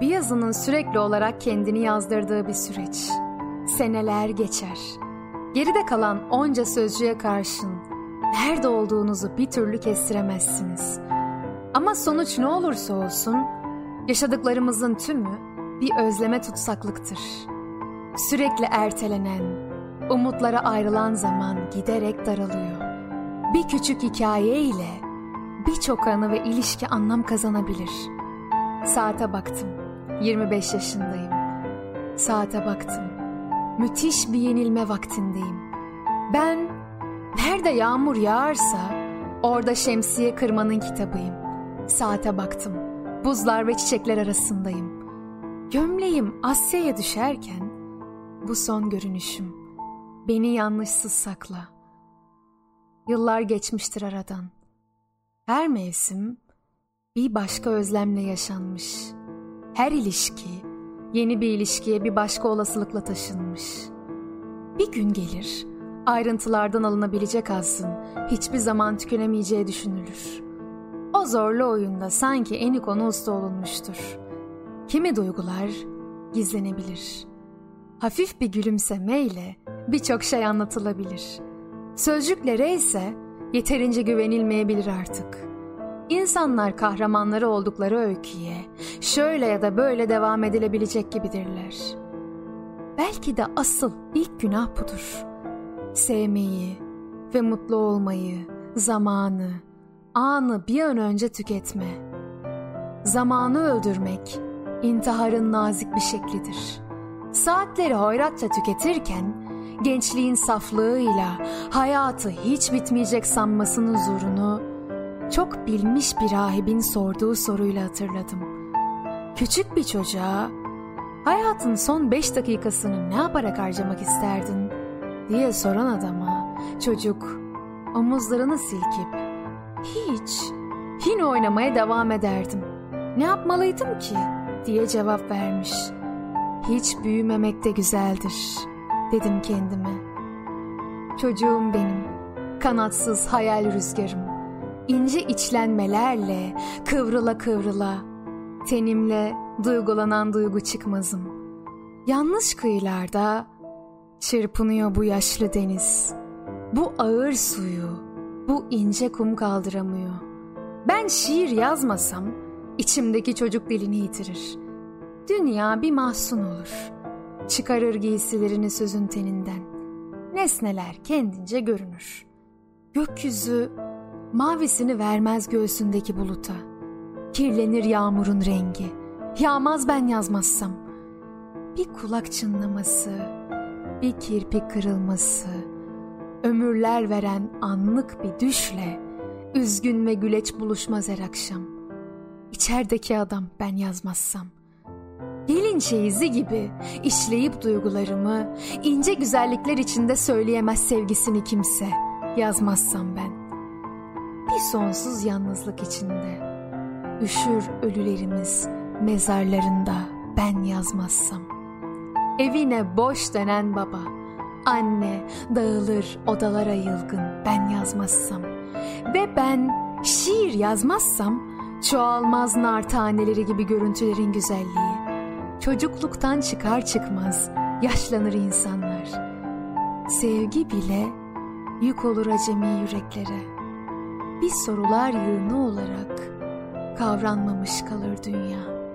bir yazının sürekli olarak kendini yazdırdığı bir süreç. Seneler geçer. Geride kalan onca sözcüğe karşın nerede olduğunuzu bir türlü kestiremezsiniz. Ama sonuç ne olursa olsun yaşadıklarımızın tümü bir özleme tutsaklıktır. Sürekli ertelenen, umutlara ayrılan zaman giderek daralıyor. Bir küçük hikaye ile birçok anı ve ilişki anlam kazanabilir. Saate baktım. 25 yaşındayım. Saate baktım. Müthiş bir yenilme vaktindeyim. Ben nerede yağmur yağarsa orada şemsiye kırmanın kitabıyım. Saate baktım. Buzlar ve çiçekler arasındayım. Gömleğim Asya'ya düşerken bu son görünüşüm. Beni yanlışsız sakla. Yıllar geçmiştir aradan. Her mevsim bir başka özlemle yaşanmış. Her ilişki yeni bir ilişkiye bir başka olasılıkla taşınmış. Bir gün gelir, ayrıntılardan alınabilecek azın hiçbir zaman tükenemeyeceği düşünülür. O zorlu oyunda sanki eni konu usta olunmuştur. Kimi duygular gizlenebilir. Hafif bir gülümsemeyle birçok şey anlatılabilir. Sözcüklere ise yeterince güvenilmeyebilir artık. İnsanlar kahramanları oldukları öyküye şöyle ya da böyle devam edilebilecek gibidirler. Belki de asıl ilk günah budur. Sevmeyi ve mutlu olmayı, zamanı, anı bir an önce tüketme. Zamanı öldürmek intiharın nazik bir şeklidir. Saatleri hoyratça tüketirken gençliğin saflığıyla hayatı hiç bitmeyecek sanmasının zorunu çok bilmiş bir rahibin sorduğu soruyla hatırladım. Küçük bir çocuğa hayatın son beş dakikasını ne yaparak harcamak isterdin diye soran adama çocuk omuzlarını silkip hiç yine oynamaya devam ederdim. Ne yapmalıydım ki diye cevap vermiş. Hiç büyümemek de güzeldir dedim kendime. Çocuğum benim, kanatsız hayal rüzgarım, ince içlenmelerle kıvrıla kıvrıla, tenimle duygulanan duygu çıkmazım. Yanlış kıyılarda çırpınıyor bu yaşlı deniz. Bu ağır suyu, bu ince kum kaldıramıyor. Ben şiir yazmasam içimdeki çocuk dilini yitirir. Dünya bir mahzun olur. Çıkarır giysilerini sözün teninden. Nesneler kendince görünür. Gökyüzü mavisini vermez göğsündeki buluta. Kirlenir yağmurun rengi. Yağmaz ben yazmazsam. Bir kulak çınlaması, bir kirpik kırılması, ömürler veren anlık bir düşle üzgün ve güleç buluşmaz her akşam. İçerideki adam ben yazmazsam. Gelin çeyizi gibi işleyip duygularımı ince güzellikler içinde söyleyemez sevgisini kimse yazmazsam ben. Bir sonsuz yalnızlık içinde üşür ölülerimiz mezarlarında ben yazmazsam. Evine boş dönen baba, anne dağılır odalara yılgın ben yazmazsam. Ve ben şiir yazmazsam çoğalmaz nar taneleri gibi görüntülerin güzelliği. Çocukluktan çıkar çıkmaz yaşlanır insanlar. Sevgi bile yük olur acemi yüreklere. Bir sorular yığını olarak kavranmamış kalır dünya.''